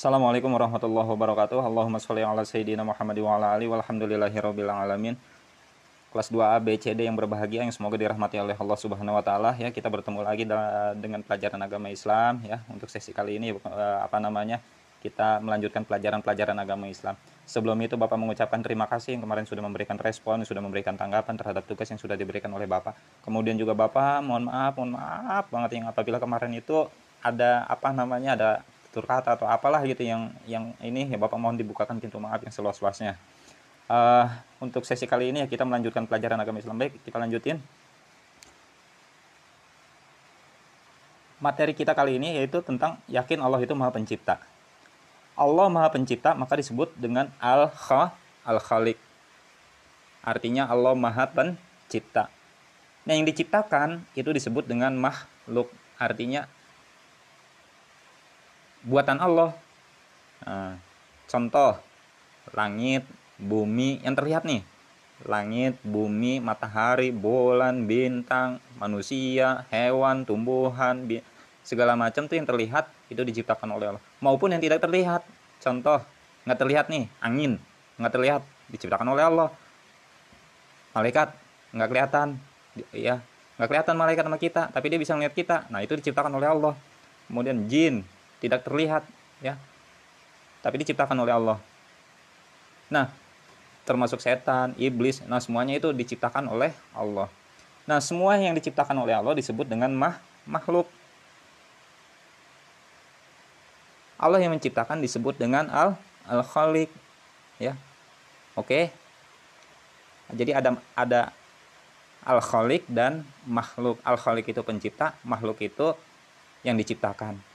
Assalamualaikum warahmatullahi wabarakatuh. Allahumma sholli ala sayyidina Muhammad wa ala ali walhamdulillahirabbil alamin. Kelas 2A B C D yang berbahagia yang semoga dirahmati oleh Allah Subhanahu wa taala ya. Kita bertemu lagi dengan pelajaran agama Islam ya. Untuk sesi kali ini eh, apa namanya? Kita melanjutkan pelajaran-pelajaran agama Islam. Sebelum itu Bapak mengucapkan terima kasih yang kemarin sudah memberikan respon, sudah memberikan tanggapan terhadap tugas yang sudah diberikan oleh Bapak. Kemudian juga Bapak mohon maaf, mohon maaf banget yang apabila kemarin itu ada apa namanya ada kata atau apalah gitu yang yang ini ya Bapak mohon dibukakan pintu maaf yang seluas-luasnya. Uh, untuk sesi kali ini ya kita melanjutkan pelajaran agama Islam baik kita lanjutin. Materi kita kali ini yaitu tentang yakin Allah itu Maha Pencipta. Allah Maha Pencipta maka disebut dengan Al-Kha Al-Khaliq. Artinya Allah Maha Pencipta. Nah, yang diciptakan itu disebut dengan makhluk. Artinya buatan Allah. Nah, contoh langit, bumi yang terlihat nih. Langit, bumi, matahari, bulan, bintang, manusia, hewan, tumbuhan, segala macam tuh yang terlihat itu diciptakan oleh Allah. Maupun yang tidak terlihat. Contoh, nggak terlihat nih, angin, nggak terlihat, diciptakan oleh Allah. Malaikat, nggak kelihatan, ya, nggak kelihatan malaikat sama kita, tapi dia bisa melihat kita. Nah, itu diciptakan oleh Allah. Kemudian jin, tidak terlihat ya. Tapi diciptakan oleh Allah. Nah termasuk setan iblis nah semuanya itu diciptakan oleh Allah. Nah semua yang diciptakan oleh Allah disebut dengan mah makhluk. Allah yang menciptakan disebut dengan al al khaliq ya. Oke? Jadi ada ada al khaliq dan makhluk. Al khaliq itu pencipta makhluk itu yang diciptakan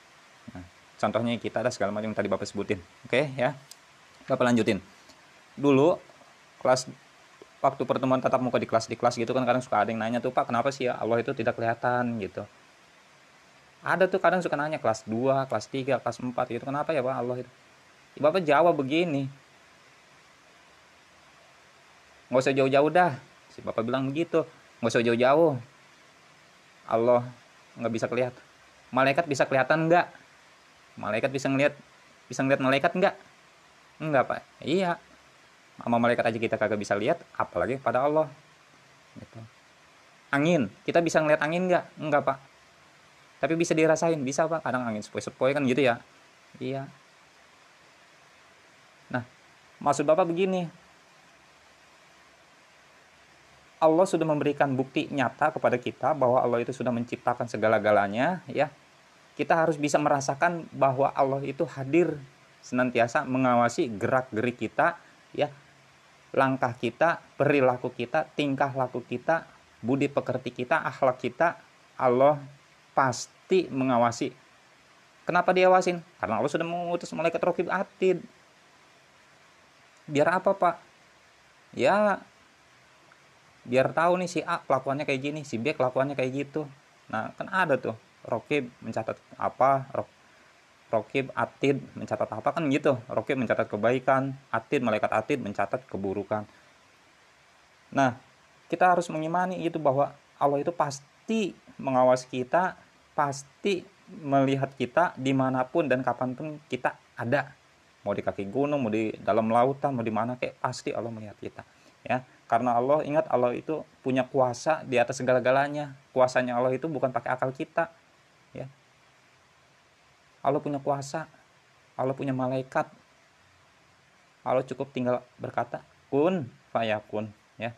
contohnya kita ada segala macam yang tadi Bapak sebutin. Oke ya. Bapak lanjutin. Dulu kelas waktu pertemuan tatap muka di kelas di kelas gitu kan kadang suka ada yang nanya tuh Pak kenapa sih ya Allah itu tidak kelihatan gitu. Ada tuh kadang suka nanya kelas 2, kelas 3, kelas 4 gitu. Kenapa ya Pak Allah itu? Ya, Bapak jawab begini. Nggak usah jauh-jauh dah. Si Bapak bilang begitu. Nggak usah jauh-jauh. Allah nggak bisa kelihatan. Malaikat bisa kelihatan nggak? Malaikat bisa ngelihat bisa ngeliat malaikat enggak enggak pak. Iya. Sama malaikat aja kita kagak bisa lihat apalagi pada Allah. Gitu. angin. Kita bisa ngeliat angin enggak enggak pak. Tapi bisa dirasain. Bisa pak. Kadang angin sepoi-sepoi kan gitu ya. Iya. Nah maksud bapak begini. Allah sudah memberikan bukti nyata kepada kita bahwa Allah itu sudah menciptakan segala-galanya ya kita harus bisa merasakan bahwa Allah itu hadir senantiasa mengawasi gerak-gerik kita ya. Langkah kita perilaku kita tingkah laku kita budi pekerti kita akhlak kita Allah pasti mengawasi. Kenapa diawasin karena Allah sudah mengutus malaikat rokib atid. Biar apa pak? Ya biar tahu nih si A kelakuannya kayak gini si B kelakuannya kayak gitu. Nah kan ada tuh Rokib mencatat apa? Rokib Atid mencatat apa? Kan gitu. Rokib mencatat kebaikan Atid malaikat Atid mencatat keburukan. Nah kita harus mengimani itu bahwa Allah itu pasti mengawasi kita pasti melihat kita di mana pun dan kapan pun kita ada. Mau di kaki gunung mau di dalam lautan mau di mana kayak pasti Allah melihat kita ya. Karena Allah ingat Allah itu punya kuasa di atas segala-galanya. Kuasanya Allah itu bukan pakai akal kita ya. Allah punya kuasa Allah punya malaikat. Allah cukup tinggal berkata kun fayakun ya.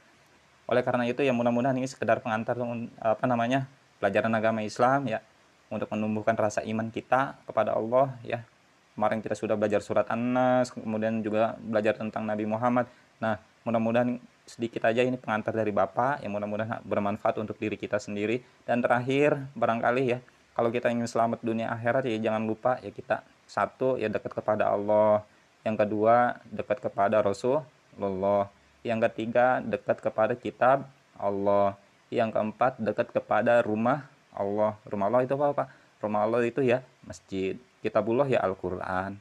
Oleh karena itu ya mudah-mudahan ini sekedar pengantar apa namanya pelajaran agama Islam ya. Untuk menumbuhkan rasa iman kita kepada Allah ya. Kemarin kita sudah belajar surat An-Nas kemudian juga belajar tentang Nabi Muhammad. Nah mudah-mudahan sedikit aja ini pengantar dari Bapak yang mudah-mudahan bermanfaat untuk diri kita sendiri. Dan terakhir barangkali ya kalau kita ingin selamat dunia akhirat ya jangan lupa ya kita satu ya dekat kepada Allah. Yang kedua dekat kepada Rasulullah. Yang ketiga dekat kepada kitab Allah. Yang keempat dekat kepada rumah Allah. Rumah Allah itu apa pak? Rumah Allah itu ya masjid. Kitabullah ya Al-Quran.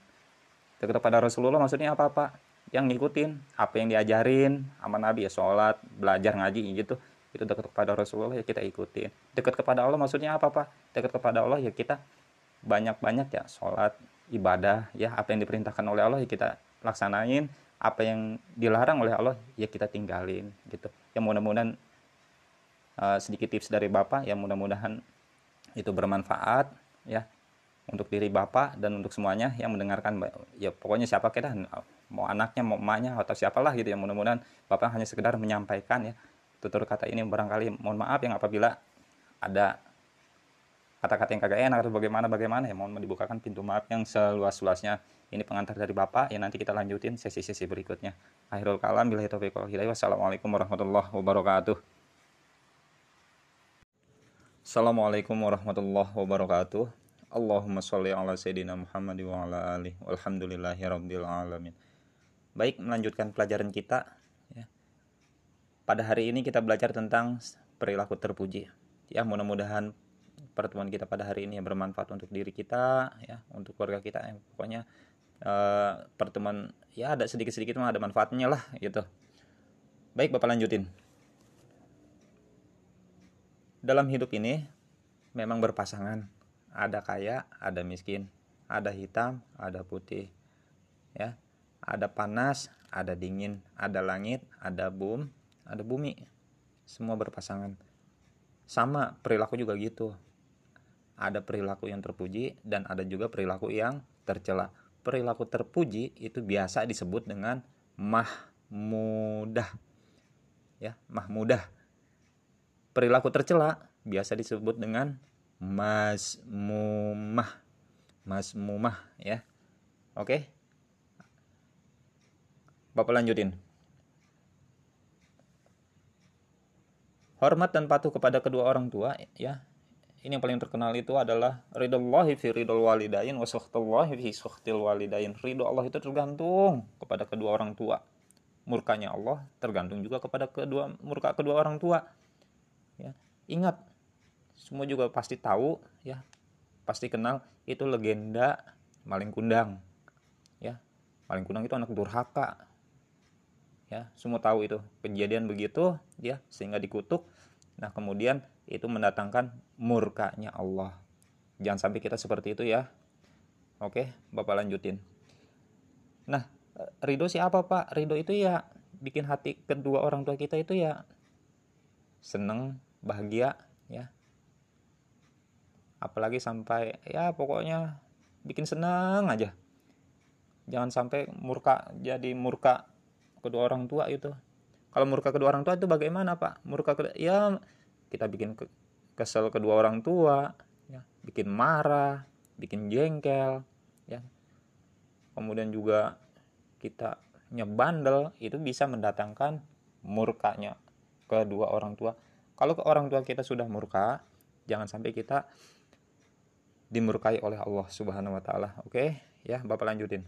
Dekat kepada Rasulullah maksudnya apa pak? Yang ngikutin apa yang diajarin sama Nabi ya sholat belajar ngaji gitu itu dekat kepada Rasulullah ya kita ikutin. Dekat kepada Allah maksudnya apa pak? Dekat kepada Allah ya kita banyak-banyak ya sholat ibadah ya. Apa yang diperintahkan oleh Allah ya kita laksanain. Apa yang dilarang oleh Allah ya kita tinggalin gitu. Ya mudah-mudahan uh, sedikit tips dari bapak ya mudah-mudahan itu bermanfaat ya untuk diri bapak dan untuk semuanya yang mendengarkan ya pokoknya siapa kita mau anaknya mau emaknya atau siapalah gitu ya. Mudah-mudahan bapak hanya sekedar menyampaikan ya tutur kata ini barangkali mohon maaf yang apabila ada kata-kata yang kagak enak atau bagaimana bagaimana ya mohon dibukakan pintu maaf yang seluas-luasnya. Ini pengantar dari Bapak ya nanti kita lanjutin sesi-sesi berikutnya. Akhirul kalam bila taufiq wal hidayah. Wassalamualaikum warahmatullahi wabarakatuh. Assalamualaikum warahmatullahi wabarakatuh. Allahumma sholli ala sayyidina Muhammad wa ala alihi. Walhamdulillahi rabbil alamin. Baik melanjutkan pelajaran kita. Pada hari ini kita belajar tentang perilaku terpuji. Ya mudah-mudahan pertemuan kita pada hari ini bermanfaat untuk diri kita ya untuk keluarga kita. Ya, pokoknya uh, pertemuan ya ada sedikit-sedikit mah ada manfaatnya lah gitu. Baik bapak lanjutin. Dalam hidup ini memang berpasangan. Ada kaya ada miskin. Ada hitam ada putih. Ya ada panas ada dingin. Ada langit ada bum ada bumi semua berpasangan sama perilaku juga gitu ada perilaku yang terpuji dan ada juga perilaku yang tercela. Perilaku terpuji itu biasa disebut dengan mahmudah. Ya, mahmudah. Perilaku tercela biasa disebut dengan masmumah. Masmumah ya. Oke. Bapak lanjutin. Hormat dan patuh kepada kedua orang tua ya. Ini yang paling terkenal itu adalah ridhollahi fi ridhol walidain wa fi sukhtil walidain. Ridho Allah itu tergantung kepada kedua orang tua. Murkanya Allah tergantung juga kepada kedua murka kedua orang tua ya. Ingat semua juga pasti tahu ya. Pasti kenal itu legenda maling kundang ya. Maling kundang itu anak durhaka ya semua tahu itu kejadian begitu ya sehingga dikutuk nah kemudian itu mendatangkan murkanya Allah. Jangan sampai kita seperti itu ya. Oke, Bapak lanjutin. Nah, ridho siapa Pak? Ridho itu ya bikin hati kedua orang tua kita itu ya seneng, bahagia ya. Apalagi sampai ya pokoknya bikin senang aja. Jangan sampai murka jadi murka kedua orang tua itu. Kalau murka kedua orang tua itu bagaimana Pak? Murka kedua, ya kita bikin kesel kedua orang tua ya bikin marah bikin jengkel ya. Kemudian juga kita nyebandel itu bisa mendatangkan murkanya kedua orang tua. Kalau ke orang tua kita sudah murka jangan sampai kita dimurkai oleh Allah Subhanahu wa taala. Oke ya Bapak lanjutin.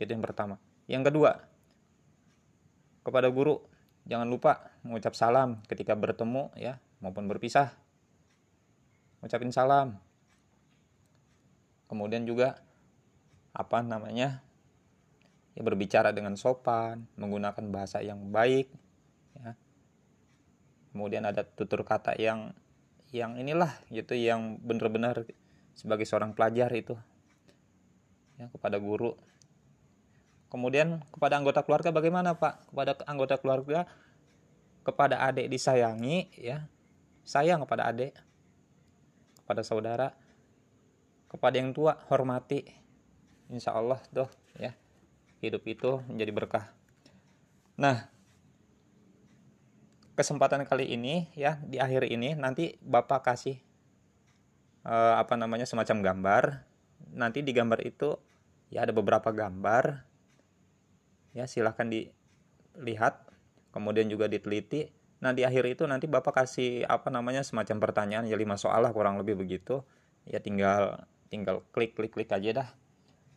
Itu yang pertama. Yang kedua kepada guru jangan lupa mengucap salam ketika bertemu ya maupun berpisah. Ucapin salam. Kemudian juga apa namanya? Ya berbicara dengan sopan, menggunakan bahasa yang baik ya. Kemudian ada tutur kata yang yang inilah gitu yang benar-benar sebagai seorang pelajar itu ya kepada guru kemudian kepada anggota keluarga bagaimana pak kepada anggota keluarga kepada adik disayangi ya sayang kepada adik, kepada saudara, kepada yang tua hormati. Insya Allah tuh ya hidup itu menjadi berkah. Nah kesempatan kali ini ya di akhir ini nanti bapak kasih uh, apa namanya semacam gambar. Nanti di gambar itu ya ada beberapa gambar ya silahkan dilihat kemudian juga diteliti Nah di akhir itu nanti Bapak kasih apa namanya semacam pertanyaan ya lima soal lah kurang lebih begitu. Ya tinggal tinggal klik klik klik aja dah.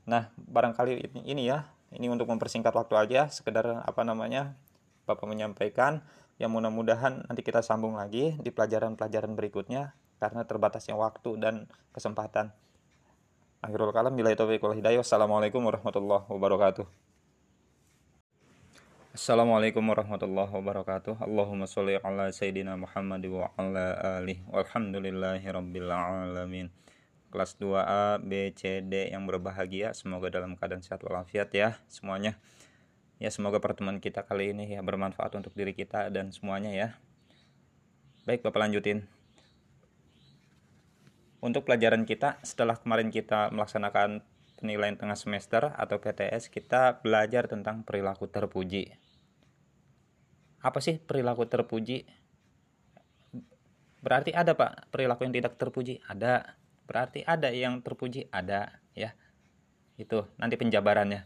Nah barangkali ini ya ini untuk mempersingkat waktu aja sekedar apa namanya Bapak menyampaikan yang mudah-mudahan nanti kita sambung lagi di pelajaran-pelajaran berikutnya karena terbatasnya waktu dan kesempatan. Akhirul kalam bila itu hidayah. Wassalamualaikum warahmatullahi wabarakatuh. Assalamualaikum warahmatullahi wabarakatuh Allahumma sholli ala Sayyidina Muhammad wa ala alih Walhamdulillahi rabbil alamin kelas 2A, B, C, D yang berbahagia. Semoga dalam keadaan sehat walafiat ya semuanya. Ya semoga pertemuan kita kali ini ya bermanfaat untuk diri kita dan semuanya ya. Baik Bapak lanjutin. Untuk pelajaran kita setelah kemarin kita melaksanakan penilaian tengah semester atau PTS kita belajar tentang perilaku terpuji. Apa sih perilaku terpuji? Berarti ada Pak perilaku yang tidak terpuji? Ada. Berarti ada yang terpuji? Ada ya. Itu nanti penjabarannya.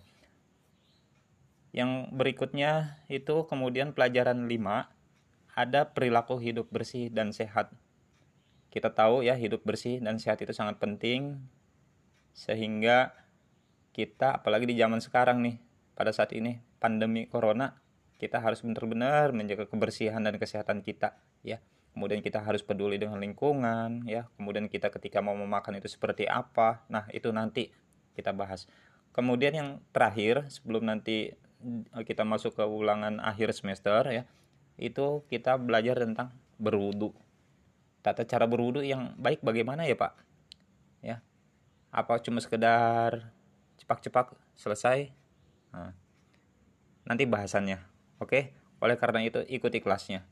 Yang berikutnya itu kemudian pelajaran 5 ada perilaku hidup bersih dan sehat. Kita tahu ya hidup bersih dan sehat itu sangat penting sehingga kita apalagi di zaman sekarang nih pada saat ini pandemi corona kita harus benar-benar menjaga kebersihan dan kesehatan kita ya. Kemudian kita harus peduli dengan lingkungan ya. Kemudian kita ketika mau memakan itu seperti apa nah itu nanti kita bahas. Kemudian yang terakhir sebelum nanti eh, kita masuk ke ulangan akhir semester ya itu kita belajar tentang berwudu. Tata cara berwudu yang baik bagaimana ya pak? Ya. Apa cuma sekedar cepak-cepak selesai? Nah, nanti bahasannya oke? Oleh karena itu ikuti kelasnya